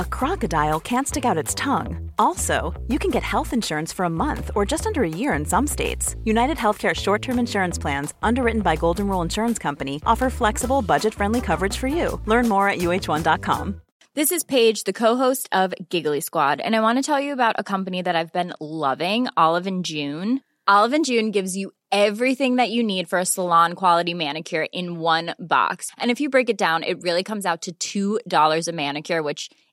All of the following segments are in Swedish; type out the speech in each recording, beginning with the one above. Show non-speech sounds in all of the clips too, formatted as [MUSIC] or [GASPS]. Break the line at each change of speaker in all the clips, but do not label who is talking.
a crocodile can't stick out its tongue. Also, you can get health insurance for a month or just under a year in some states. United Healthcare short term insurance plans, underwritten by Golden Rule Insurance Company, offer flexible, budget friendly coverage for you. Learn more at uh1.com.
This is Paige, the co-host of Giggly Squad, and I want to tell you about a company that I've been loving, Olive and June. Olive and June gives you everything that you need for a salon quality manicure in one box. And if you break it down, it really comes out to $2 a manicure, which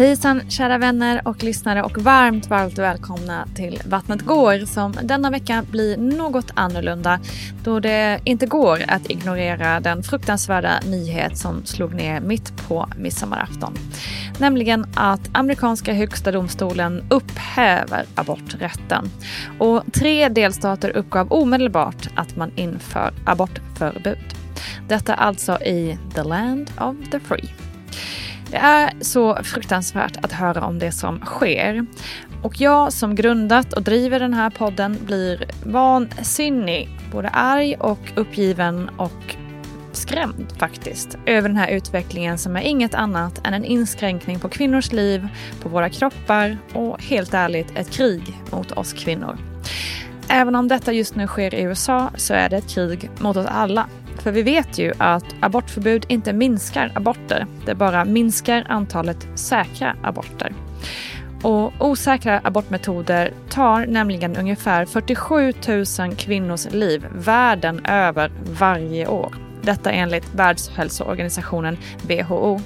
Hejsan kära vänner och lyssnare och varmt, varmt välkomna till Vattnet går som denna vecka blir något annorlunda då det inte går att ignorera den fruktansvärda nyhet som slog ner mitt på midsommarafton. Nämligen att amerikanska högsta domstolen upphäver aborträtten. Och tre delstater uppgav omedelbart att man inför abortförbud. Detta alltså i the land of the free. Det är så fruktansvärt att höra om det som sker. Och jag som grundat och driver den här podden blir vansinnig, både arg och uppgiven och skrämd faktiskt över den här utvecklingen som är inget annat än en inskränkning på kvinnors liv, på våra kroppar och helt ärligt ett krig mot oss kvinnor. Även om detta just nu sker i USA så är det ett krig mot oss alla för vi vet ju att abortförbud inte minskar aborter. Det bara minskar antalet säkra aborter. Och osäkra abortmetoder tar nämligen ungefär 47 000 kvinnors liv världen över varje år. Detta enligt Världshälsoorganisationen WHO.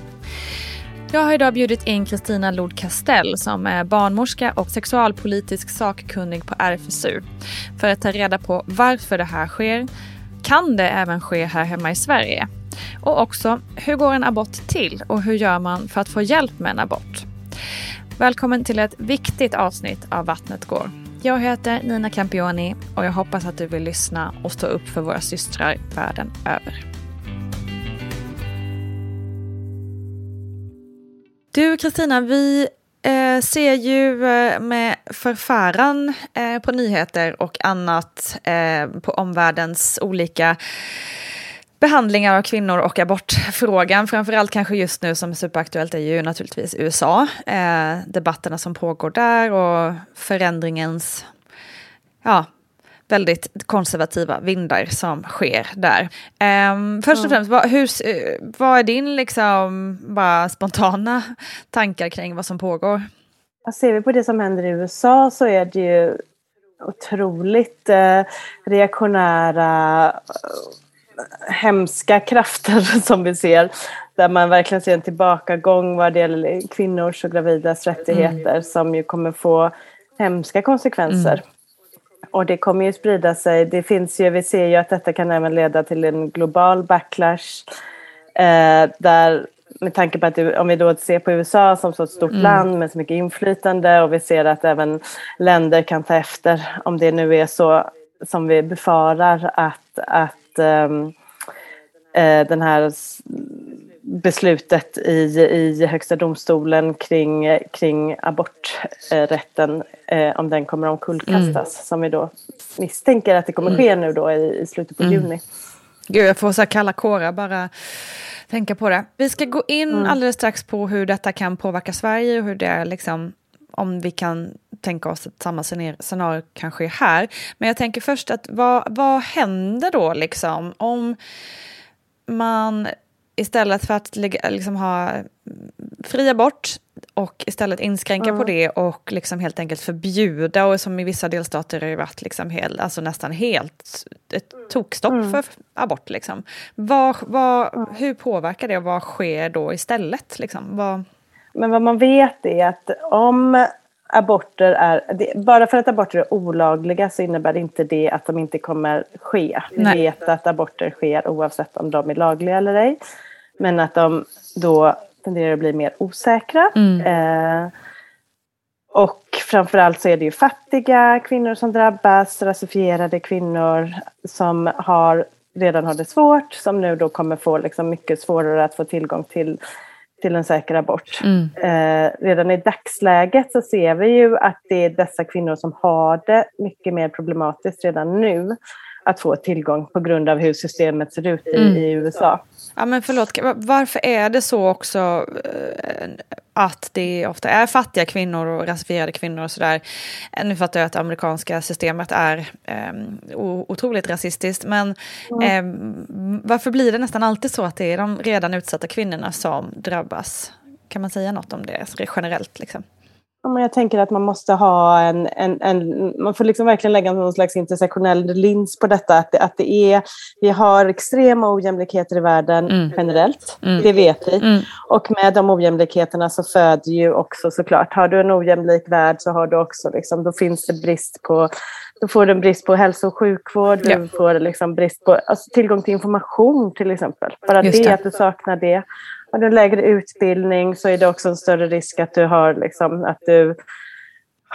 Jag har idag bjudit in Kristina Lod Castell som är barnmorska och sexualpolitisk sakkunnig på RFSU för att ta reda på varför det här sker, kan det även ske här hemma i Sverige? Och också, hur går en abort till och hur gör man för att få hjälp med en abort? Välkommen till ett viktigt avsnitt av Vattnet går. Jag heter Nina Campioni och jag hoppas att du vill lyssna och stå upp för våra systrar världen över. Du Kristina, vi eh, ser ju eh, med förfäran eh, på nyheter och annat eh, på omvärldens olika behandlingar av kvinnor och abortfrågan. Framförallt kanske just nu som är superaktuellt är ju naturligtvis USA. Eh, debatterna som pågår där och förändringens ja, väldigt konservativa vindar som sker där. Um, först och främst, vad, hur, vad är din liksom, bara spontana tankar kring vad som pågår?
Ser vi på det som händer i USA så är det ju otroligt eh, reaktionära hemska krafter [LAUGHS] som vi ser. Där man verkligen ser en tillbakagång vad det gäller kvinnors och gravidas rättigheter mm. som ju kommer få hemska konsekvenser. Mm. Och det kommer ju sprida sig. Det finns ju, vi ser ju att detta kan även leda till en global backlash. Eh, där med tanke på att om vi då ser på USA som så ett stort mm. land med så mycket inflytande och vi ser att även länder kan ta efter om det nu är så som vi befarar att, att um, den här beslutet i, i Högsta domstolen kring, kring aborträtten, eh, om den kommer omkullkastas, mm. som vi då misstänker att det kommer ske nu då i, i slutet på mm. juni.
Gud, jag får så kalla kårar bara tänka på det. Vi ska gå in mm. alldeles strax på hur detta kan påverka Sverige och hur det är liksom om vi kan tänka oss att samma scenario kanske är här. Men jag tänker först att vad, vad händer då liksom om man istället för att liksom ha fri abort och istället inskränka mm. på det och liksom helt enkelt förbjuda och som i vissa delstater har det varit liksom helt, alltså nästan helt ett tokstopp mm. för abort. Liksom. Vad, vad, mm. Hur påverkar det och vad sker då istället? Liksom? Vad...
Men vad man vet är att om aborter är, bara för att aborter är olagliga så innebär inte det att de inte kommer ske. Vi vet att aborter sker oavsett om de är lagliga eller ej. Men att de då tenderar att bli mer osäkra. Mm. Eh, och framförallt så är det ju fattiga kvinnor som drabbas, rasifierade kvinnor som har, redan har det svårt, som nu då kommer få liksom mycket svårare att få tillgång till, till en säker abort. Mm. Eh, redan i dagsläget så ser vi ju att det är dessa kvinnor som har det mycket mer problematiskt redan nu att få tillgång på grund av hur systemet ser ut i, mm. i USA.
Ja men förlåt, varför är det så också eh, att det ofta är fattiga kvinnor och rasifierade kvinnor och sådär. Nu fattar jag att det amerikanska systemet är um, otroligt rasistiskt, men mm. um, varför blir det nästan alltid så att det är de redan utsatta kvinnorna som drabbas? Kan man säga något om det generellt? Liksom?
Jag tänker att man måste ha en, en, en man får liksom verkligen lägga någon slags intersektionell lins på detta. Att det, att det är, vi har extrema ojämlikheter i världen mm. generellt, mm. det vet vi. Mm. Och med de ojämlikheterna så föder ju också såklart, har du en ojämlik värld så har du också, liksom, då finns det brist på då får du en brist på hälso och sjukvård, ja. du får liksom brist på alltså, tillgång till information till exempel. Bara det, det, att du saknar det. Har du lägre utbildning så är det också en större risk att du har liksom, att du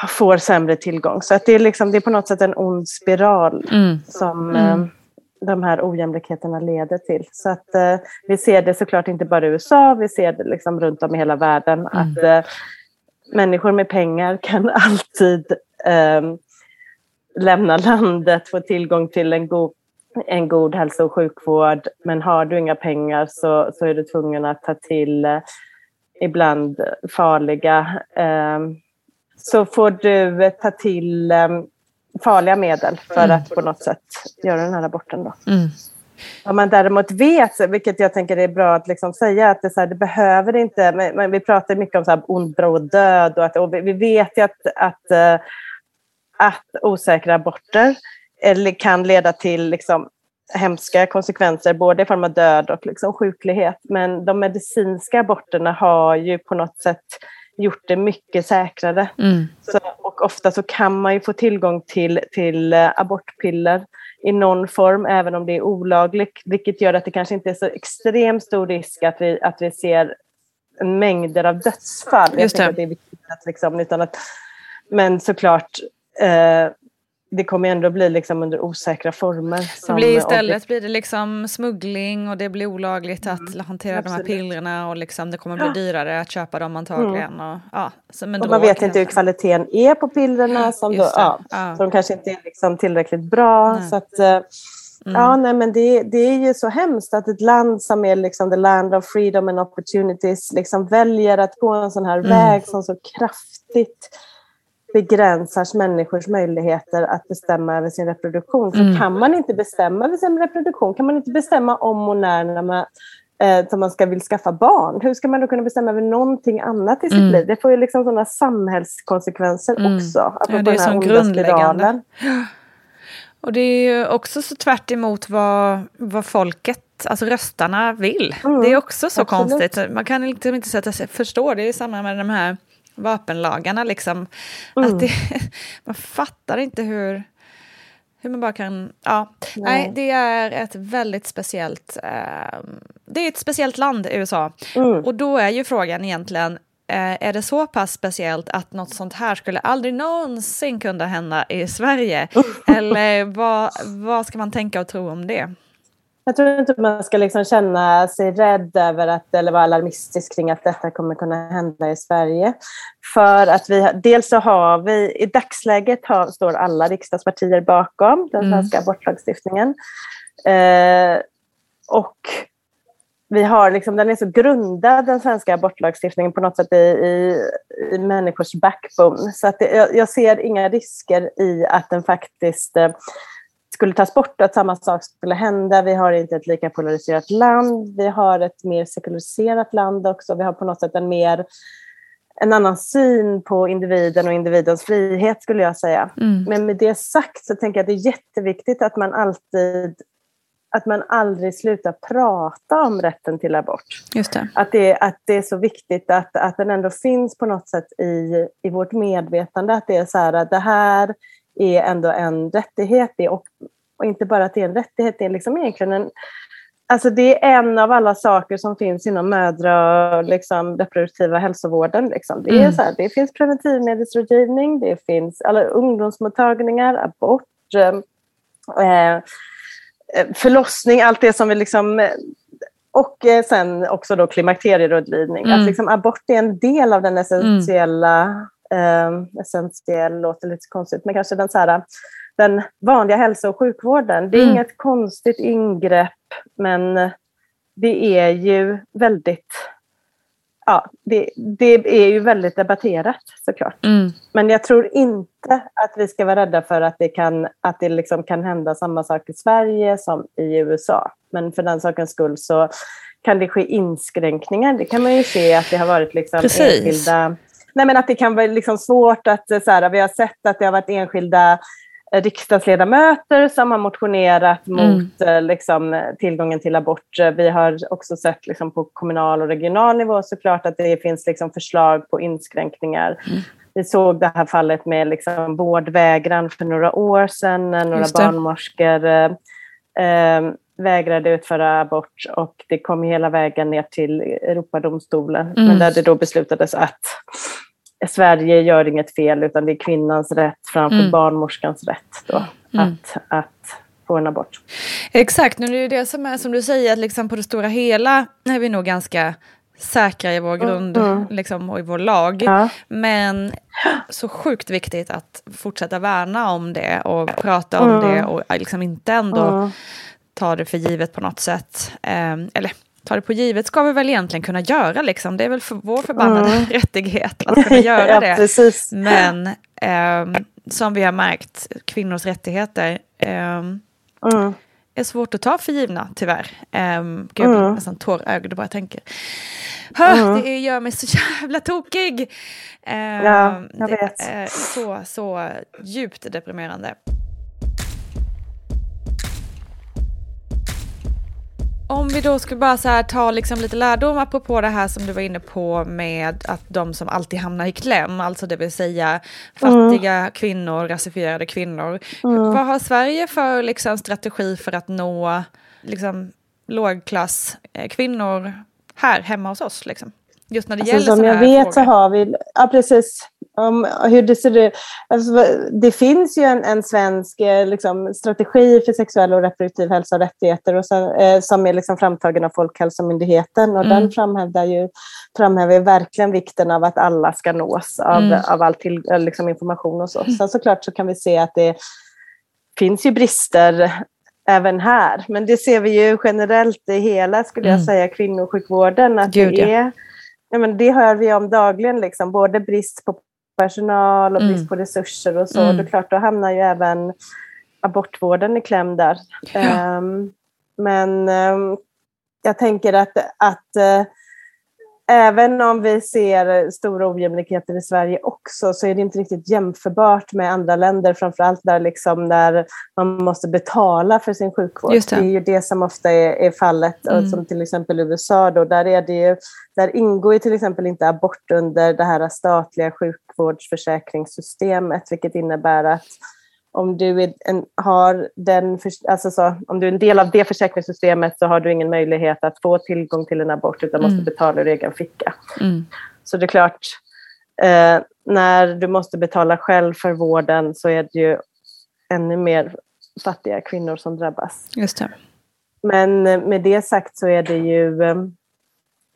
får sämre tillgång. Så att det, är liksom, det är på något sätt en ond spiral mm. som mm. Eh, de här ojämlikheterna leder till. Så att eh, vi ser det såklart inte bara i USA, vi ser det liksom runt om i hela världen mm. att eh, människor med pengar [LAUGHS] kan alltid eh, lämna landet, få tillgång till en god en god hälso och sjukvård. Men har du inga pengar så, så är du tvungen att ta till eh, ibland farliga... Eh, så får du ta till eh, farliga medel för mm. att på något sätt göra den här aborten. Då. Mm. Om man däremot vet, vilket jag tänker är bra att liksom säga, att det, så här, det behöver inte... Men, vi pratar mycket om så här, ond, bråd död och, att, och vi, vet ju att, att, eh, att osäkra aborter eller kan leda till liksom, hemska konsekvenser, både i form av död och liksom, sjuklighet. Men de medicinska aborterna har ju på något sätt gjort det mycket säkrare. Mm. Så, och ofta så kan man ju få tillgång till, till uh, abortpiller i någon form, även om det är olagligt, vilket gör att det kanske inte är så extremt stor risk att vi, att vi ser mängder av dödsfall. Just det. Jag att det är viktigt att liksom, utan att, men såklart, eh, det kommer ändå bli liksom under osäkra former.
Det blir istället blir det liksom smuggling och det blir olagligt att mm, hantera absolut. de här pillerna och liksom det kommer bli dyrare att köpa dem antagligen. Mm. Och, ja,
men och man vet inte hur kvaliteten är på pillerna. Som då, ja, ja. Så de kanske inte är liksom tillräckligt bra. Nej. Så att, eh, Mm. Ja, nej, men det, det är ju så hemskt att ett land som är liksom the land of freedom and opportunities liksom väljer att gå en sån här mm. väg som så kraftigt begränsar människors möjligheter att bestämma över sin reproduktion. För mm. kan man inte bestämma över sin reproduktion, kan man inte bestämma om och när, när man, eh, man ska vill skaffa barn, hur ska man då kunna bestämma över någonting annat i sitt mm. liv? Det får ju liksom sådana samhällskonsekvenser mm. också.
Ja, det är så grundläggande. [GASPS] Och det är ju också så tvärt emot vad, vad folket, alltså röstarna vill. Mm, det är också så absolut. konstigt. Man kan liksom inte sätta sig, förstå, det är samma med de här vapenlagarna liksom. Mm. Att det, [LAUGHS] man fattar inte hur, hur man bara kan... Ja, nej. nej det är ett väldigt speciellt... Eh, det är ett speciellt land, USA. Mm. Och då är ju frågan egentligen, eh, är det så pass speciellt att något sånt här skulle aldrig någonsin kunna hända i Sverige? [LAUGHS] Eller vad, vad ska man tänka och tro om det?
Jag tror inte man ska liksom känna sig rädd över att, eller vara alarmistisk kring att detta kommer kunna hända i Sverige. För att vi, dels så har vi, i dagsläget har, står alla riksdagspartier bakom den mm. svenska mm. abortlagstiftningen. Eh, och vi har liksom, den är så grundad, den svenska abortlagstiftningen, på något sätt i, i, i människors backbone. Så att det, jag, jag, ser inga risker i att den faktiskt eh, skulle tas bort, att samma sak skulle hända. Vi har inte ett lika polariserat land, vi har ett mer sekulariserat land också. Vi har på något sätt en mer en annan syn på individen och individens frihet skulle jag säga. Mm. Men med det sagt så tänker jag att det är jätteviktigt att man alltid att man aldrig slutar prata om rätten till abort.
Just det.
Att, det, att det är så viktigt att, att den ändå finns på något sätt i, i vårt medvetande. Att det är så här att det här är ändå en rättighet. Och, och inte bara att det är en rättighet, det är liksom egentligen en... Alltså det är en av alla saker som finns inom mödra och liksom reproduktiva hälsovården. Liksom. Det, är mm. så här, det finns preventivmedelsrådgivning, det finns alla ungdomsmottagningar, abort, eh, förlossning, allt det som vi liksom och eh, sen också då klimakterierådgivning. Mm. Att liksom abort är en del av den essentiella eh, essentiell låter lite konstigt, men kanske den, så här, den vanliga hälso och sjukvården. Det är mm. inget konstigt ingrepp, men det är ju väldigt ja, det, det, är ju väldigt debatterat såklart. Mm. Men jag tror inte att vi ska vara rädda för att det, kan, att det liksom kan hända samma sak i Sverige som i USA. Men för den sakens skull så kan det ske inskränkningar. Det kan man ju se att det har varit liksom enskilda nej men att det kan vara liksom svårt att, eh, så här, vi har sett att det har varit enskilda eh, riksdagsledamöter som har motionerat mm. mot eh, liksom, tillgången till abort. Vi har också sett liksom, på kommunal och regional nivå såklart att det finns liksom, förslag på inskränkningar. Mm. Vi såg det här fallet med liksom, vårdvägran för några år sedan när några barnmorskor eh, vägrade utföra abort och det kom hela vägen ner till Europadomstolen. Mm. Men där det då beslutades att Sverige gör inget fel utan det är kvinnans rätt framför mm. barnmorskans rätt då, mm. att, att få en abort.
Exakt, nu är det det som är som du säger, att liksom på det stora hela är vi nog ganska säkra i vår mm, grund mm. liksom, och i vår lag. Ja. Men så sjukt viktigt att fortsätta värna om det och prata om mm. det och liksom inte ändå mm. Ta det för givet på något sätt. Eh, eller ta det på givet ska vi väl egentligen kunna göra, liksom. det är väl för vår förbannade mm. [LAUGHS] rättighet att kunna [LAUGHS] göra ja, det.
Precis.
Men eh, som vi har märkt, kvinnors rättigheter eh, mm. är svårt att ta för givna, tyvärr. Eh, gud, jag blir mm. nästan tårögd bara jag tänker. Mm. Det gör mig så jävla tokig!
Eh, ja, jag vet.
Så, så djupt deprimerande. Om vi då skulle bara så ta liksom lite lärdom apropå det här som du var inne på med att de som alltid hamnar i kläm, alltså det vill säga fattiga mm. kvinnor, rasifierade kvinnor. Mm. Vad har Sverige för liksom, strategi för att nå liksom, lågklass eh, kvinnor här hemma hos oss? Liksom? Just när det alltså, gäller
Som jag vet frågor. så har vi, ja precis, um, hur det ser ut. Alltså, det finns ju en, en svensk eh, liksom, strategi för sexuell och reproduktiv hälsa och rättigheter och sen, eh, som är liksom framtagen av Folkhälsomyndigheten och mm. den framhäver ju framhäver verkligen vikten av att alla ska nås av, mm. av all till, eh, liksom, information och så. Mm. Sen såklart så kan vi se att det finns ju brister även här. Men det ser vi ju generellt i hela, skulle jag mm. säga, kvinnosjukvården. Att Gud, det, är, ja. men det hör vi om dagligen, liksom, både brist på personal och brist mm. på resurser och så. Mm. Det är klart, då hamnar ju även abortvården i kläm där. Ja. Um, men um, jag tänker att, att uh, även om vi ser stora ojämlikheter i Sverige också så är det inte riktigt jämförbart med andra länder, framförallt där, liksom där man måste betala för sin sjukvård. Det. det. är ju det som ofta är, är fallet, mm. som till exempel USA. Då, där, är det ju, där ingår ju till exempel inte abort under det här statliga sjukvårdsförsäkringssystemet, vilket innebär att om du är en, har den, alltså så, om du är en del av det försäkringssystemet så har du ingen möjlighet att få tillgång till en abort utan måste mm. betala ur egen ficka. Mm. Så det är klart, eh, när du måste betala själv för vården så är det ju ännu mer fattiga kvinnor som drabbas.
Just det.
Men med det sagt så är det ju eh,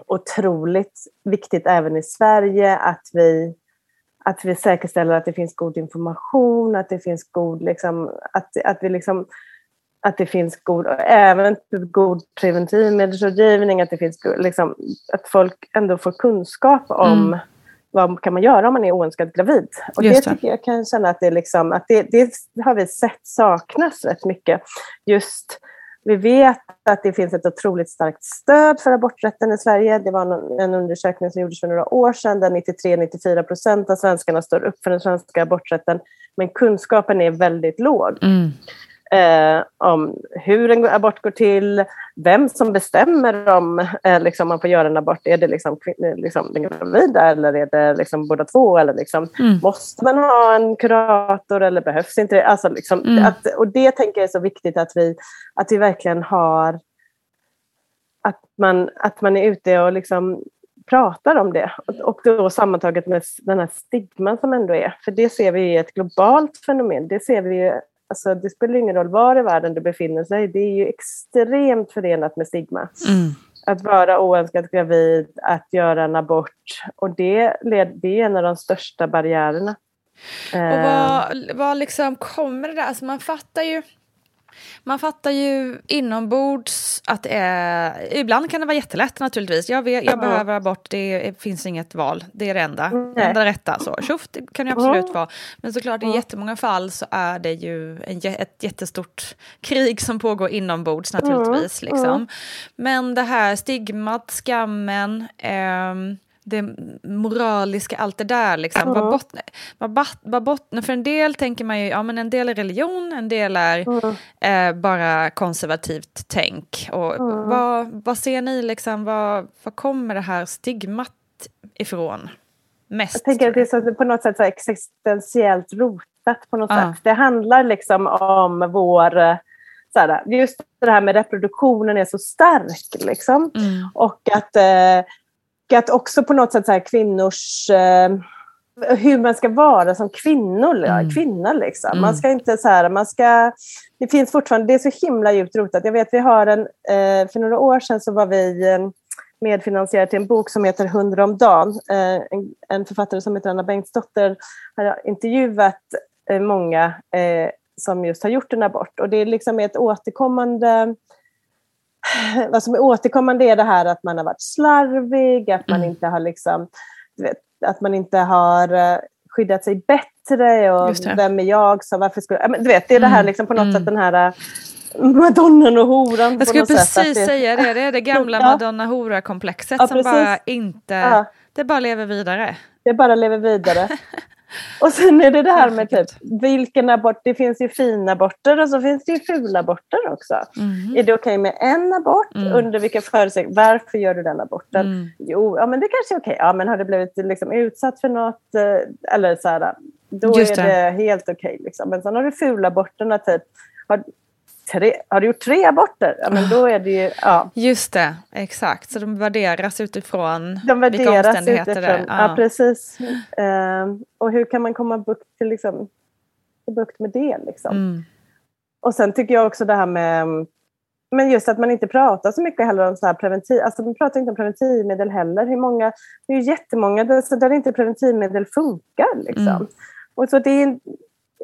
otroligt viktigt även i Sverige att vi att vi säkerställer att det finns god information, att det finns god, liksom, att, att vi liksom, att det finns god, även god preventivmedelsrådgivning, att det finns liksom, att folk ändå får kunskap om mm. vad kan man göra om man är oönskat gravid. Och Just det, det tycker jag kan känna att det, liksom, att det, det har vi sett saknas rätt mycket. Just vi vet att det finns ett otroligt starkt stöd för aborträtten i Sverige. Det var en undersökning som gjordes för några år sedan där 93-94 procent av svenskarna står upp för den svenska aborträtten. Men kunskapen är väldigt låg. Mm eh, om hur en abort går till, vem som bestämmer om eh, liksom, man får göra en abort. Är det liksom, liksom den gravida eller är det liksom båda två? Eller liksom, mm. Måste man ha en kurator eller behövs inte det? Alltså, liksom, mm. att, och det tänker jag är så viktigt att vi, att vi verkligen har att man, att man är ute och liksom pratar om det. Och då sammantaget med den här stigman som ändå är. För det ser vi är ett globalt fenomen. Det ser vi Alltså, det spelar ingen roll var i världen du befinner sig, det är ju extremt förenat med stigma. Mm. Att vara oönskat gravid, att göra en abort. Och det, det är en av de största barriärerna.
Och vad, eh. vad liksom kommer det där? Alltså man fattar ju man fattar ju inombords att det är... Ibland kan det vara jättelätt naturligtvis. Jag, vet, jag behöver abort, det finns inget val. Det är det enda. Det enda rätta. Så. Tjoff, det kan det absolut vara. Men såklart i jättemånga fall så är det ju en, ett jättestort krig som pågår inombords naturligtvis. Liksom. Men det här stigmat, skammen. Eh, det moraliska, allt det där. Liksom. Mm. Vad, bottnar, vad, vad för en del tänker man ju, ja men en del är religion, en del är mm. eh, bara konservativt tänk. Och mm. vad, vad ser ni, liksom, vad, vad kommer det här stigmat ifrån? Mest,
jag tänker att det är så, på något sätt så existentiellt rotat på något sätt. Det handlar liksom om vår så här, just det här med reproduktionen är så stark. Liksom. Mm. Och att eh, att också på något sätt så här, kvinnors... Eh, hur man ska vara som kvinnor, mm. kvinna. Liksom. Mm. Man ska inte så här, man ska... Det finns fortfarande, det är så himla djupt rotat. Jag vet, vi har en... Eh, för några år sedan så var vi eh, medfinansiärer till en bok som heter Hundra om dagen. Eh, en, en, författare som heter Anna Bengtsdotter har intervjuat eh, många eh, som just har gjort en abort. Och det är liksom ett återkommande vad som är återkommande är det här att man har varit slarvig, att man mm. inte har liksom, vet, att man inte har uh, skyddat sig bättre och vem är jag så varför skulle, du vet, det är det här mm. liksom på något mm. sätt den här uh, Madonnan och horan.
Jag skulle precis sätt, det, säga det, det är det [LAUGHS] gamla ja. Madonna-hora-komplexet ja, som bara inte, ja. det bara lever vidare.
Det bara lever vidare. [LAUGHS] Och sen är det det här med typ, vilken abort, det finns ju fina aborter och så finns det ju fula aborter också. Mm. Är det okej okay med en abort? Mm. Under vilka förutsättningar? Varför gör du den aborten? Mm. Jo, ja men det kanske är okej. Okay. Ja men har du blivit liksom utsatt för något? Eh, eller så här, då Just är det, det helt okej. Okay, liksom. Men sen har du fula aborterna typ. Har, tre, har du gjort tre aborter? Ja, men då är det ju, ja.
Just det, exakt. Så de värderas utifrån de värderas vilka omständigheter utifrån, det är.
Ja, ja precis. Uh, och hur kan man komma bukt, till, liksom, bukt med det? Liksom? Mm. Och sen tycker jag också det här med men just att man inte pratar så mycket heller om så här preventiv... Alltså man pratar inte om preventivmedel heller. Hur många, det är ju jättemånga där, där inte preventivmedel funkar. Liksom. Mm. Och så det är,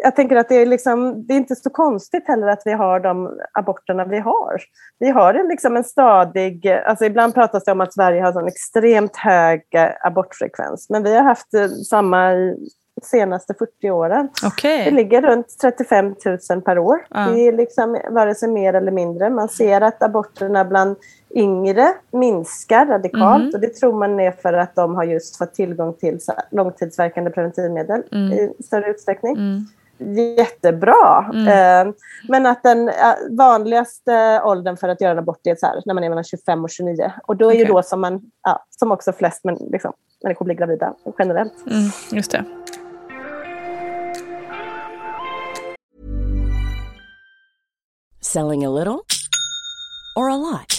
jag tänker att det är, liksom, det är inte så konstigt heller att vi har de aborterna vi har. Vi har en, liksom en stadig... Alltså ibland pratas det om att Sverige har en extremt hög abortfrekvens, men vi har haft samma i senaste 40 åren.
Okay.
Det ligger runt 35 000 per år. Ja. Det är liksom vare sig mer eller mindre. Man ser att aborterna bland yngre minskar radikalt mm. och det tror man är för att de har just fått tillgång till långtidsverkande preventivmedel mm. i större utsträckning. Mm. Jättebra. Mm. Eh, men att den vanligaste åldern för att göra en abort är så här, när man är mellan 25 och 29. Och då är okay. ju då som, man, ja, som också flest men, liksom, människor blir gravida generellt.
Mm, just det.
Selling a little or a lot?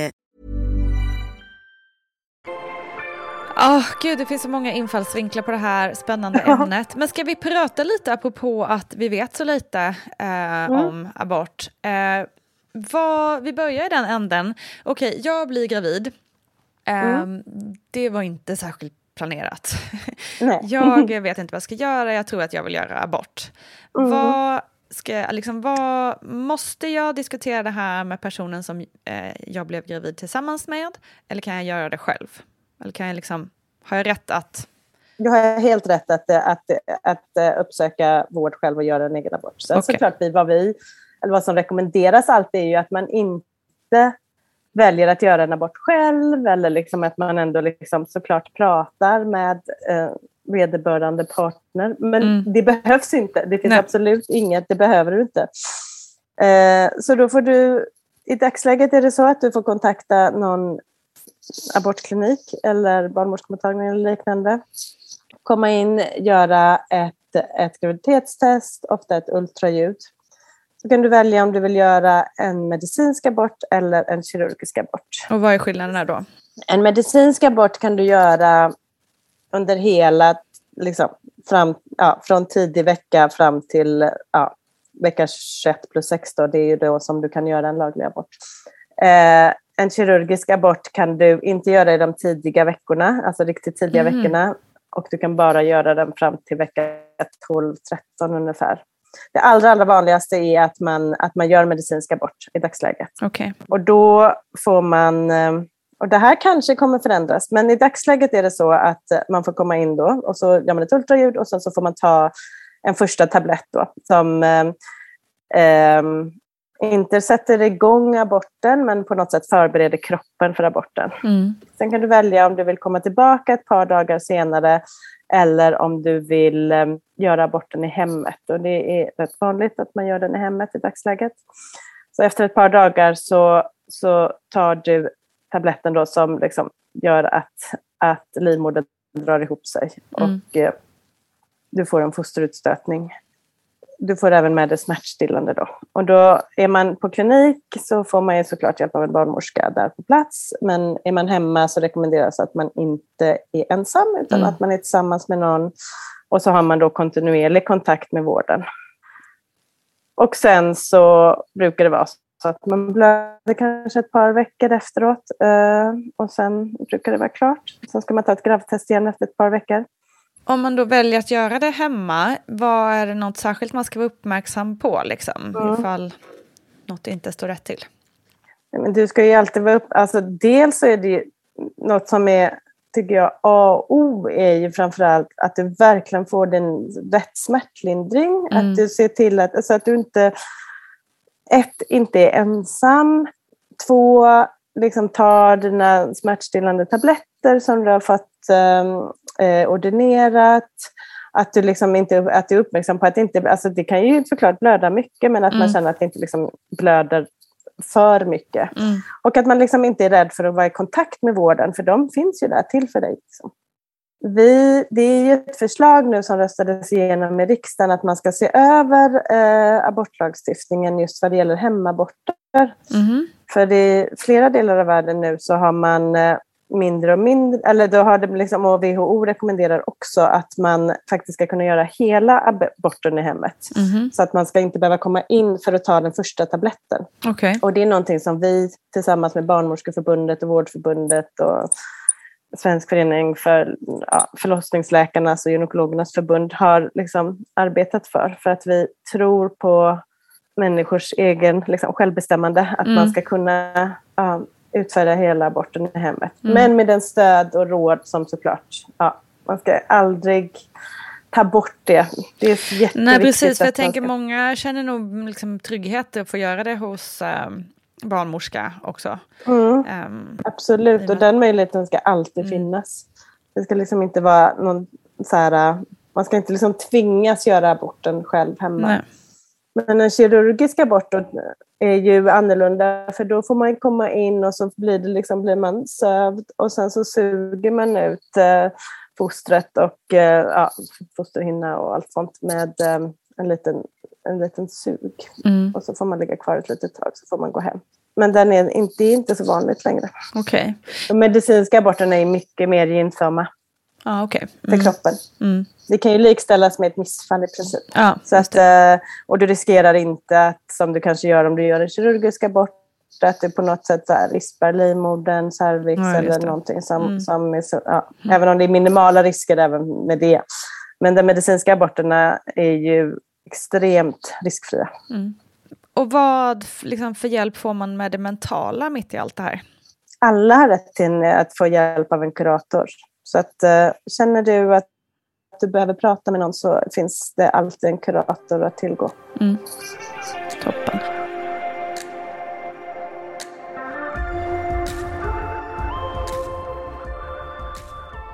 Oh, gud, det finns så många infallsvinklar på det här spännande ämnet. Men ska vi prata lite apropå att vi vet så lite eh, mm. om abort? Eh, vad, vi börjar i den änden. Okej, okay, jag blir gravid. Eh, mm. Det var inte särskilt planerat. [LAUGHS] jag [LAUGHS] vet inte vad jag ska göra, jag tror att jag vill göra abort. Mm. Vad ska, liksom, vad, måste jag diskutera det här med personen som eh, jag blev gravid tillsammans med? Eller kan jag göra det själv? Eller kan jag liksom, har jag rätt att...
Du har helt rätt att, att, att, att eh, uppsöka vård själv och göra en egen abort. Sen okay. såklart, vi, vad, vi, eller vad som rekommenderas alltid är ju att man inte väljer att göra en abort själv eller liksom att man ändå liksom såklart pratar med eh, vederbörande partner. Men mm. det behövs inte. Det finns Nej. absolut inget, det behöver du inte. Eh, så då får du, i dagsläget är det så att du får kontakta någon abortklinik eller barnmorskemottagning eller liknande. Komma in, göra ett, ett graviditetstest, ofta ett ultraljud. Så kan du välja om du vill göra en medicinsk abort eller en kirurgisk abort.
Och vad är skillnaderna då?
En medicinsk abort kan du göra under hela, liksom, fram, ja, från tidig vecka fram till ja, vecka 21 plus 6 då, det är ju då som du kan göra en laglig abort. Eh, en kirurgisk abort kan du inte göra i de tidiga veckorna, alltså riktigt tidiga mm. veckorna. Och du kan bara göra den fram till vecka 12-13 ungefär. Det allra, allra vanligaste är att man, att man gör medicinsk abort i dagsläget.
Okay.
Och då får man, eh, och det här kanske kommer förändras, men i dagsläget är det så att man får komma in då och så gör man ett ultraljud och sen så får man ta en första tablett då som eh, eh, inte sätter igång aborten men på något sätt förbereder kroppen för aborten.
Mm.
Sen kan du välja om du vill komma tillbaka ett par dagar senare eller om du vill um, göra aborten i hemmet. Och det är rätt vanligt att man gör den i hemmet i dagsläget. Så efter ett par dagar så, så tar du tabletten då som liksom gör att, att livmodern drar ihop sig
Mm.
och eh, du får en fosterutstötning. Du får även med dig smärtstillande då. Och då är man på klinik så får man ju såklart hjälp av en barnmorska där på plats. Men är man hemma så rekommenderas att man inte är ensam utan
Mm.
att man är tillsammans med någon. Och så har man då kontinuerlig kontakt med vården. Och sen så brukar det vara så att man blöder kanske ett par veckor efteråt. eh, Och sen brukar det vara klart. Sen ska man ta ett gravtest igen efter ett par veckor.
Om man då väljer att göra det hemma, vad är det något särskilt man ska vara uppmärksam på liksom?
Mm.
Ifall något inte står rätt till?
Men du ska ju alltid vara upp... Alltså dels så är det ju något som är, tycker jag, A och O är ju framförallt att du verkligen får den rätt smärtlindring.
Mm.
Att du ser till att, alltså att du inte, ett, inte är ensam. Två, liksom tar dina smärtstillande tabletter som du har fått eh, ordinerat. Att du, liksom inte, att du är uppmärksam på att det inte, alltså det kan ju såklart blöda mycket men att man
Mm.
känner att det inte liksom blöder för mycket.
Mm.
Och att man liksom inte är rädd för att vara i kontakt med vården, för de finns ju där till för dig. Liksom. Vi, det är ju ett förslag nu som röstades igenom i riksdagen att man ska se över eh, abortlagstiftningen just vad det gäller hemaborter.
Mhm.
För i flera delar av världen nu så har man eh, mindre och mindre, eller då har det liksom, och WHO rekommenderar också att man faktiskt ska kunna göra hela aborten i hemmet.
Mhm.
Så att man ska inte behöva komma in för att ta den första tabletten.
Okej.
Och det är någonting som vi tillsammans med Barnmorskeförbundet och Vårdförbundet och Svensk förening för ja, förlossningsläkarnas och gynekologernas förbund har liksom arbetat för. För att vi tror på människors egen liksom, självbestämmande. Att
Mm.
man ska kunna ja, utföra hela aborten i hemmet.
Mm.
Men med den stöd och råd som såklart, ja, man ska aldrig ta bort det. Det är jätteviktigt.
Nej, precis. För jag tänker
ska-
många känner nog liksom trygghet att få göra det hos eh, barnmorska också.
Mm.
Ehm,
Absolut, och den möjligheten ska alltid
Mm.
finnas. Det ska liksom inte vara någon så här, man ska inte liksom tvingas göra aborten själv hemma.
nej.
Men en kirurgisk abort då är ju annorlunda för då får man komma in och så blir, det liksom, blir man sövd och sen så suger man ut eh, fostret och eh, ja, fosterhinna och allt sånt med eh, en, liten, en liten sug.
Mm.
Och så får man ligga kvar ett litet tag så får man gå hem. Men den är inte, det är inte så vanligt längre.
Okej.
De medicinska aborterna är mycket mer gynnsamma
Ja, okej.
för kroppen.
Mm.
Det kan ju likställas med ett missfall i princip.
Ja,
Så att, eh, och du riskerar inte att, som du kanske gör om du gör en kirurgisk abort, att du på något sätt så här rispar livmodern, cervix
Ja,
eller någonting som,
Mm.
som är så, ja, även om det är minimala risker även med det. Men de medicinska aborterna är ju extremt riskfria.
Mm. Och vad liksom, för hjälp får man med det mentala mitt i allt det här?
Alla har rätt till att få hjälp av en kurator. Så att, eh, känner du att du behöver prata med någon så finns det alltid en kurator att tillgå.
Mm. Toppen.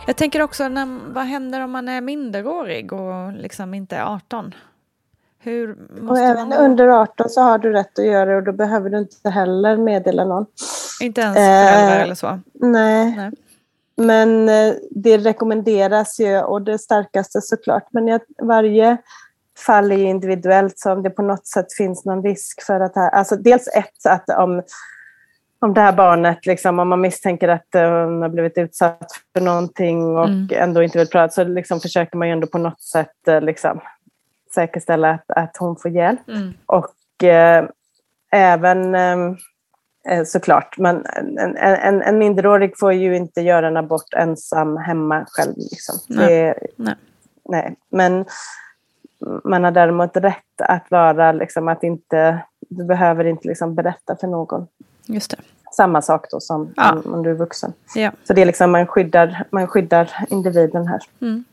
Jag tänker också, när, vad händer om man är minderårig och liksom inte är 18? Hur
Och även
man...
under 18 så har du rätt att göra det och då behöver du inte heller meddela någon.
Inte ens föräldrar
Eh,
eller så?
Nej.
Nej.
Men eh, det rekommenderas ju och det starkaste såklart. Men varje fall är ju individuellt så om det på något sätt finns någon risk för att här, alltså dels ett att om, om det här barnet, liksom, om man misstänker att eh, hon har blivit utsatt för någonting och
Mm.
ändå inte vill prata så liksom försöker man ju ändå på något sätt eh, liksom, säkerställa att, att hon får hjälp.
Mm.
Och eh, även eh, såklart, men en, en, en minderårig får ju inte göra en abort ensam hemma själv. Liksom.
Nej.
Det,
Nej.
nej. Men man har däremot rätt att vara, liksom, att inte, du behöver inte liksom berätta för någon.
Just det.
Samma sak då som
Ja.
om, om du är vuxen.
Ja.
Så det är liksom, man skyddar, man skyddar individen här.
Mm.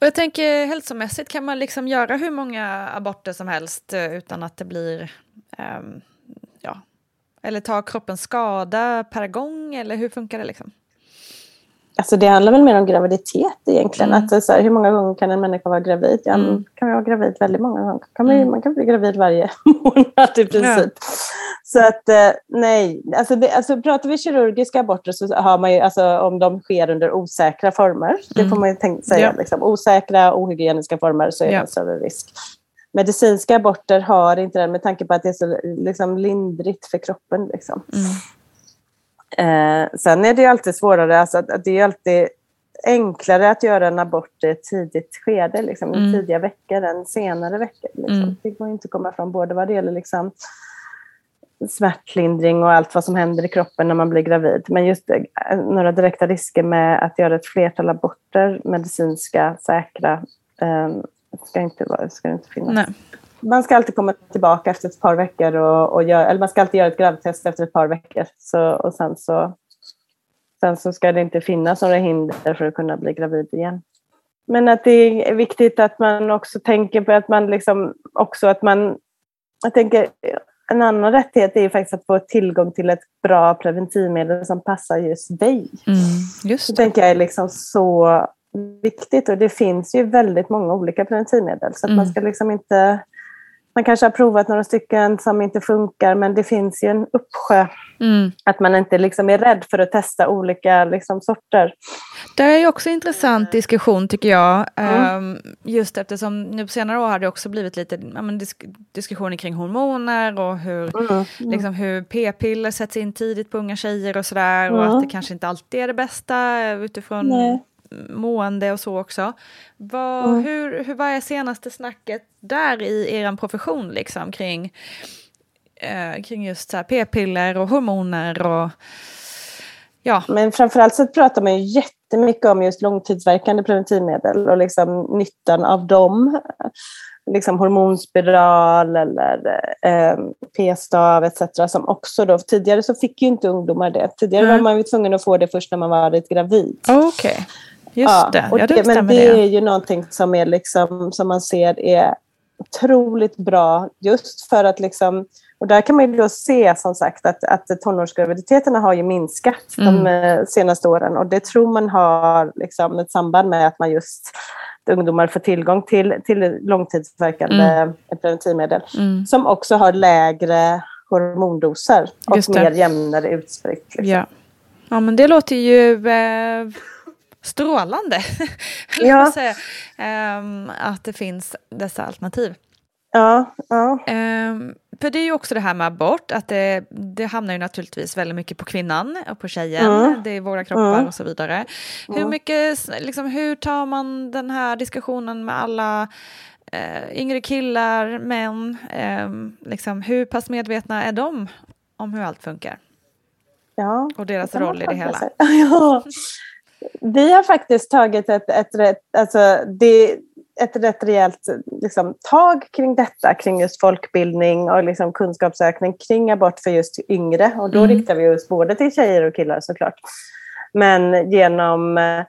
Och jag tänker hälsomässigt kan man liksom göra hur många aborter som helst eh, utan att det blir um, ja, eller tar kroppen skada per gång eller hur funkar det liksom?
Alltså det handlar väl mer om graviditet egentligen. Mm. Att så här, hur många gånger kan en människa vara gravid? Ja, mm. kan vara gravid väldigt många gånger. Kan man, mm. man kan bli gravid varje [LAUGHS] månad i princip. Ja. Så att eh, nej, alltså, det, alltså pratar vi kirurgiska aborter så har man ju, alltså om de sker under osäkra former, det får mm. man ju tänka, säga, ja. liksom, osäkra, ohygieniska former så är det en större risk. Medicinska aborter har inte det med tanke på att det är så liksom, lindrigt för kroppen. Liksom. Mm. Eh, sen är det alltid svårare, alltså att, att det är alltid enklare att göra en abort i ett tidigt skede, liksom, mm. i tidiga veckor än senare veckor. Liksom. Mm. Det går inte att komma från både vad det gäller liksom, smärtlindring och allt vad som händer i kroppen när man blir gravid. Men just eh, några direkta risker med att göra ett flertal aborter, medicinska, säkra, eh, ska, inte, ska inte finnas. Nej man ska alltid komma tillbaka efter ett par veckor och, och gör, eller man ska alltid göra ett gravtest efter ett par veckor. Så, och sen så, sen så ska det inte finnas några hinder för att kunna bli gravid igen. Men att det är viktigt att man också tänker på att man liksom också att man, jag tänker en annan rättighet är ju faktiskt att få tillgång till ett bra preventivmedel som passar just dig. Mm, just det. det tänker jag är liksom så viktigt och det finns ju väldigt många olika preventivmedel så att mm. man ska liksom inte man kanske har provat några stycken som inte funkar men det finns ju en uppsjö. Mm. Att man inte liksom är rädd för att testa olika liksom, sorter.
Det är ju också en intressant diskussion tycker jag. Mm. Um, just eftersom nu på senare år har det också blivit lite ja, disk diskussioner kring hormoner och hur, mm. mm. Liksom, hur p-piller sätts in tidigt på unga tjejer och sådär. Och att det kanske inte alltid är det bästa utifrån Nej mående och så också. Vad, mm. hur, hur, vad är senaste snacket där i er profession liksom kring, eh, kring just p-piller och hormoner och ja.
Men framförallt så pratar man ju jättemycket om just långtidsverkande preventivmedel och liksom nyttan av dem. Liksom hormonspiral eller eh, p-stav etc. Som också då, tidigare så fick ju inte ungdomar det. Tidigare mm. var man ju tvungen att få det först när man varit gravid.
Okay. Just ja, det. Ja,
det, men det, är ju någonting som, är liksom, som man ser är otroligt bra just för att liksom och där kan man ju då se som sagt att, att tonårsgraviditeterna har ju minskat mm. de eh, senaste åren och det tror man har liksom ett samband med att man just ungdomar får tillgång till, till långtidsverkande mm. preventivmedel mm. som också har lägre hormondoser och mer jämnare utspritt. Liksom.
Ja. ja, men det låter ju eh strålande [LAUGHS]
ja.
säga, um, att det finns dessa alternativ.
Ja, ja.
Um, för det är ju också det här med abort, att det, det hamnar ju naturligtvis väldigt mycket på kvinnan och på tjejen. Mm. Det är våra kroppar mm. och så vidare. Mm. Hur, mycket, liksom, hur tar man den här diskussionen med alla uh, yngre killar, män? Um, liksom, hhur pass medvetna är de om hur allt funkar?
Ja,
och deras roll i det hela. [LAUGHS]
ja. Vi har faktiskt tagit ett, ett, rätt, alltså det, ett rätt rejält liksom, tag kring detta, kring just folkbildning och liksom, kunskapsökning kring abort för just yngre. Och då mm. riktar vi oss både till tjejer och killar såklart. Men genom eh,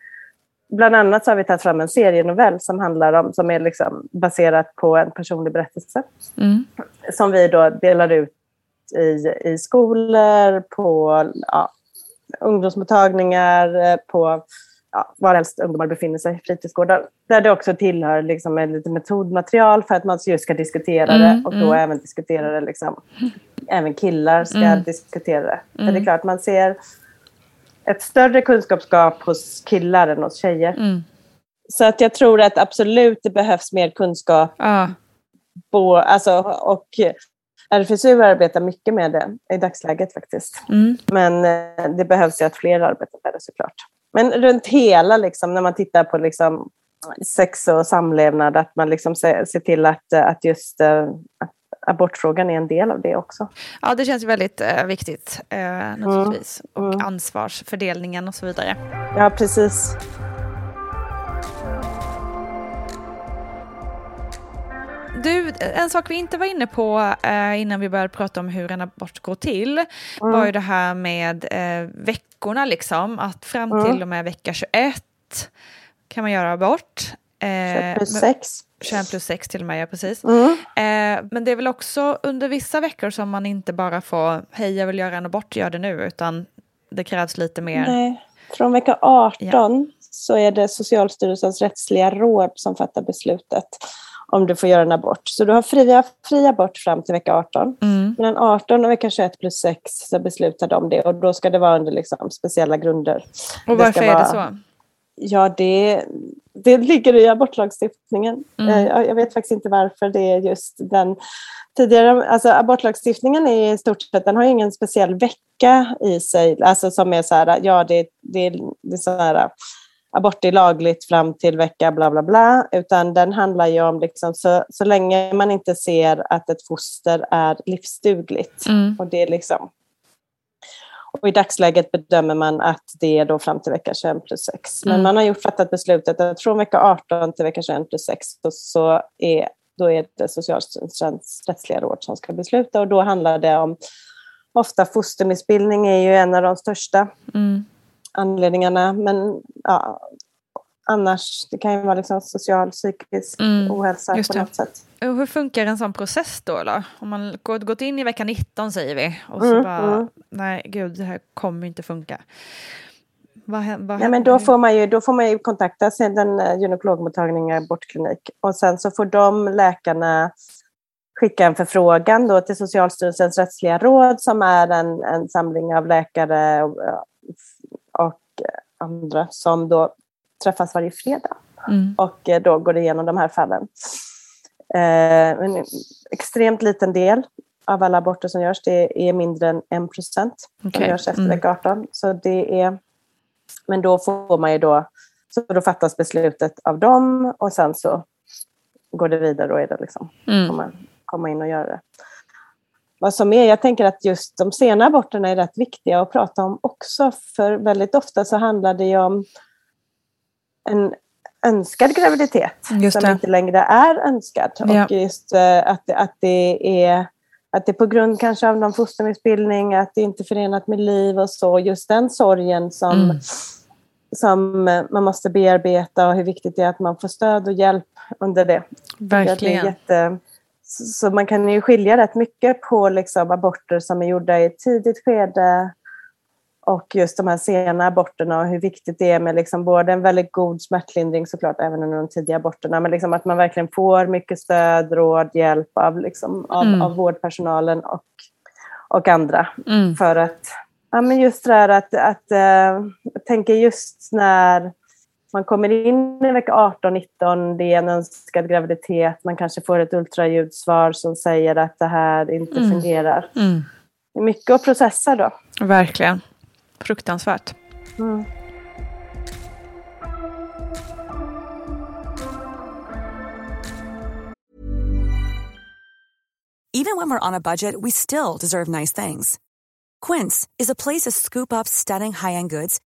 Bland annat så har vi tagit fram en serienovell som handlar om, som är liksom baserat på en personlig berättelse. Mm. Som vi då delar ut i, i skolor, på ja, ungdomsmottagningar, eh, på ja, varhelst ungdomar befinner sig, fritidsgårdar, där det också tillhör liksom ett lite metodmaterial för att man just ska diskutera det mm, och då mm. även diskutera det, liksom, även killar ska mm. diskutera det. För det är mm. klart, man ser ett större kunskapsgap hos killar än hos tjejer. Mm. Så att jag tror att absolut det behövs mer kunskap. Ah. På, alltså, och RFSU arbetar mycket med det i dagsläget faktiskt. Mm. Men eh, det behövs ju att fler arbetar med det såklart. Men runt hela, liksom, när man tittar på liksom, sex och samlevnad, att man liksom ser, ser till att, att just uh, att abortfrågan är en del av det också.
Ja, det känns väldigt uh, viktigt uh, naturligtvis. Mm. Och mm. ansvarsfördelningen och så vidare.
Ja, precis.
Du, en sak vi inte var inne på eh, innan vi började prata om hur en abort går till mm. var ju det här med eh, veckorna liksom. Att fram till mm. och med vecka 21 kan man göra abort.
Eh, plus 6.
21 plus 6 till och med, ja precis.
Mm.
Eh, men det är väl också under vissa veckor som man inte bara får hej jag vill göra en abort, gör det nu, utan det krävs lite mer.
Nej. Från vecka 18 ja. så är det Socialstyrelsens rättsliga råd som fattar beslutet om du får göra en abort. Så du har fria, fri abort fram till vecka 18.
Mm.
Mellan 18 och vecka 21 plus 6 så beslutar de det och då ska det vara under liksom speciella grunder.
Och varför är det så?
Ja, det, det ligger i abortlagstiftningen.
Mm.
Eh, jag, jag vet faktiskt inte varför det är just den tidigare. Alltså abortlagstiftningen är i stort sett, den har ingen speciell vecka i sig, alltså som är så här, ja det, det, det är så här, abort är lagligt fram till vecka bla bla bla, utan den handlar ju om liksom, så, så länge man inte ser att ett foster är livsdugligt.
Mm.
Och det är liksom och I dagsläget bedömer man att det är då fram till vecka 21 plus 6. Men
Mm.
man har gjort fattat beslutet att från vecka 18 till vecka 21 plus 6 så, så är, då är det Socialstyrelsens rättsliga råd som ska besluta och då handlar det om ofta fostermissbildning är ju en av de största
Mm.
Anledningarna. Men ja, annars, det kan ju vara liksom social, psykisk
Mm,
ohälsa på något sätt.
Och hur funkar en sån process då? då? Om man gått in i vecka 19 säger vi och så
Mm,
bara,
mm.
nej gud det här kommer inte funka. Vad, vad
Nej, men då, får man ju, då får man ju kontakta den eh, gynekologmottagning, abortklinik. Och sen så får de läkarna skicka en förfrågan då till Socialstyrelsens rättsliga råd som är en, en samling av läkare och, och andra som då träffas varje fredag
Mm.
och eh, då går igenom de här fallen. Eh, en extremt liten del av alla aborter som görs, det är mindre än 1 procent som
Okej.
görs efter
Mm.
vecka 18. Så det är, men då får man ju då, så då fattas beslutet av dem och sen så går det vidare, då är det liksom,
Mm.
får man komma in och göra det. Vad som är, jag tänker att just de sena aborterna är rätt viktiga att prata om också, för väldigt ofta så handlar det ju om en önskad graviditet som inte längre är önskad.
Ja.
Och just eh, att, att det är att det på grund kanske av någon fostermissbildning, att det inte är förenat med liv och så. Just den sorgen som,
Mm.
som man måste bearbeta och hur viktigt det är att man får stöd och hjälp under det. Det är
Verkligen.
jätte, så, så man kan ju skilja rätt mycket på liksom aborter som är gjorda i ett tidigt skede och just de här sena aborterna och hur viktigt det är med liksom både en väldigt god smärtlindring såklart även under de tidiga aborterna men liksom att man verkligen får mycket stöd, råd, hjälp av, liksom, av,
Mm.
av vårdpersonalen och, och andra.
Mm.
För att, ja men just det där att, att jag tänker just när man kommer in i vecka 18-19, det är en önskad graviditet, man kanske får ett ultraljudsvar som säger att det här inte
Mm.
fungerar.
Mm.
Det är mycket att processa då.
Verkligen. Fruktansvärt.
Mm.
Even when we're on a budget, we still deserve nice things. Quince is a place to scoop up stunning high-end goods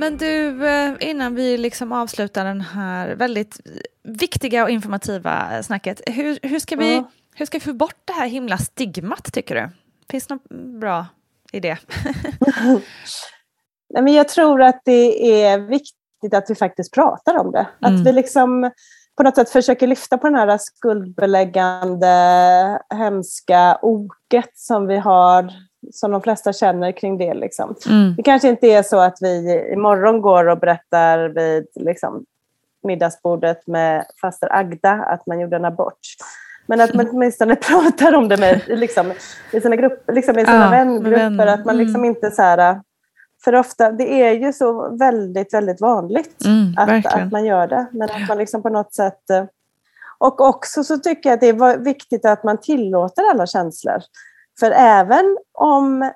Men du, eh, innan vi liksom avslutar den här väldigt viktiga och informativa snacket, hur, hur, ska vi, mm. hur ska vi få bort det här himla stigmat tycker du? Finns det någon bra idé? [LAUGHS]
Nej, men jag tror att det är viktigt att vi faktiskt pratar om det. Mm. Att vi liksom på något sätt försöker lyfta på den här skuldbeläggande, hemska oket som vi har som de flesta känner kring det. Liksom. Mm. Det kanske inte är så att vi imorgon går och berättar vid liksom, middagsbordet med faster Agda att man gjorde en abort. Men att man åtminstone [LAUGHS] pratar om det med, liksom, i sina, grupp, liksom, i sina ja, vängrupper. Att man liksom mm. inte så här, för ofta, det är ju så väldigt, väldigt vanligt mm, att, att man gör det. Men att man liksom på något sätt... Och också så tycker jag att det är viktigt att man tillåter alla känslor. För även om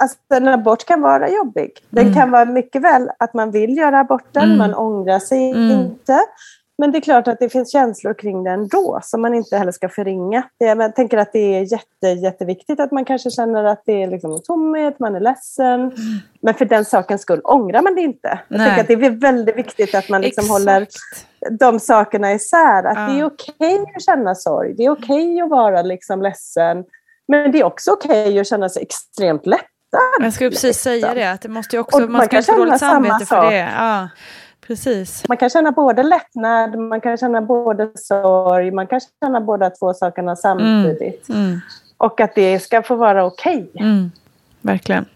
alltså, en abort kan vara jobbig. Den mm. kan vara mycket väl att man vill göra aborten, mm. man ångrar sig mm. inte. Men det är klart att det finns känslor kring det ändå som man inte heller ska förringa. Jag tänker att det är jätte, jätteviktigt att man kanske känner att det är liksom tomhet, man är ledsen. Mm. Men för den sakens skull ångrar man det inte. Jag Nej. tycker att det är väldigt viktigt att man liksom håller de sakerna isär. Att ja. det är okej okay att känna sorg, det är okej okay att vara liksom ledsen. Men det är också okej okay att känna sig extremt lättad.
Jag skulle precis liksom. säga det, att det måste också, man, man ska inte dåligt samvete för det. Ja. Precis.
Man kan känna både lättnad, man kan känna både sorg, man kan känna båda två sakerna samtidigt. Mm. Mm. Och att det ska få vara okej. Okay.
Mm. Verkligen.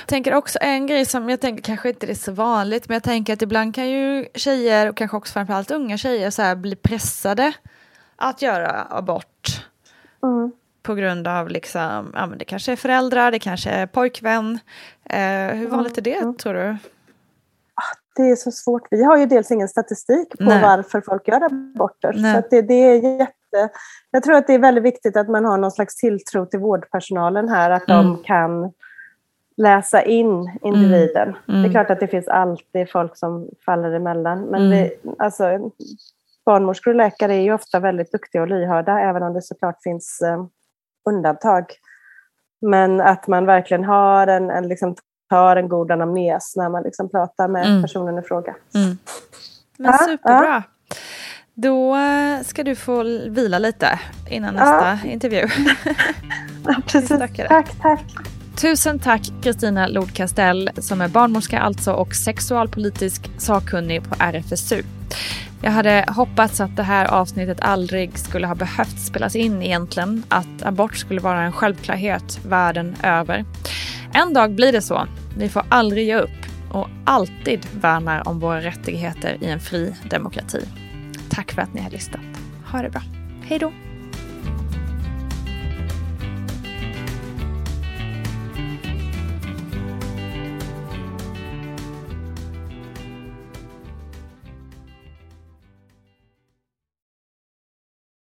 Jag tänker också en grej som jag tänker kanske inte är så vanligt, men jag tänker att ibland kan ju tjejer och kanske också framförallt unga tjejer så här bli pressade att göra abort. Mm. På grund av liksom, ja men det kanske är föräldrar, det kanske är pojkvän. Eh, hur vanligt är det tror du?
det är så svårt. Vi har ju dels ingen statistik på Nej. varför folk gör aborter. Så det, det, är jätte... Jag tror att det är väldigt viktigt att man har någon slags tilltro till vårdpersonalen här, att mm. de kan läsa in individen. Mm. Mm. Det är klart att det finns alltid folk som faller emellan, men det, mm. alltså, barnmorskor och läkare är ju ofta väldigt duktiga och lyhörda, även om det såklart finns eh, undantag. Men att man verkligen har en, en liksom har en god anamnes när man liksom pratar med mm. personen i fråga. Mm.
Men superbra. Ja. Då eh, ska du få vila lite innan nästa [LAUGHS] ja. intervju.
ja, precis. Tack, tack.
Tusen tack Kristina Lodkastell som är barnmorska alltså och sexualpolitisk sakkunnig på RFSU. Jag hade hoppats att det här avsnittet aldrig skulle ha behövt spelas in egentligen, att abort skulle vara en självklarhet världen över. En dag blir det så. Vi får aldrig ge upp och alltid värnar om våra rättigheter i en fri demokrati. Tack för att ni har lyssnat. Ha det bra. Hej då!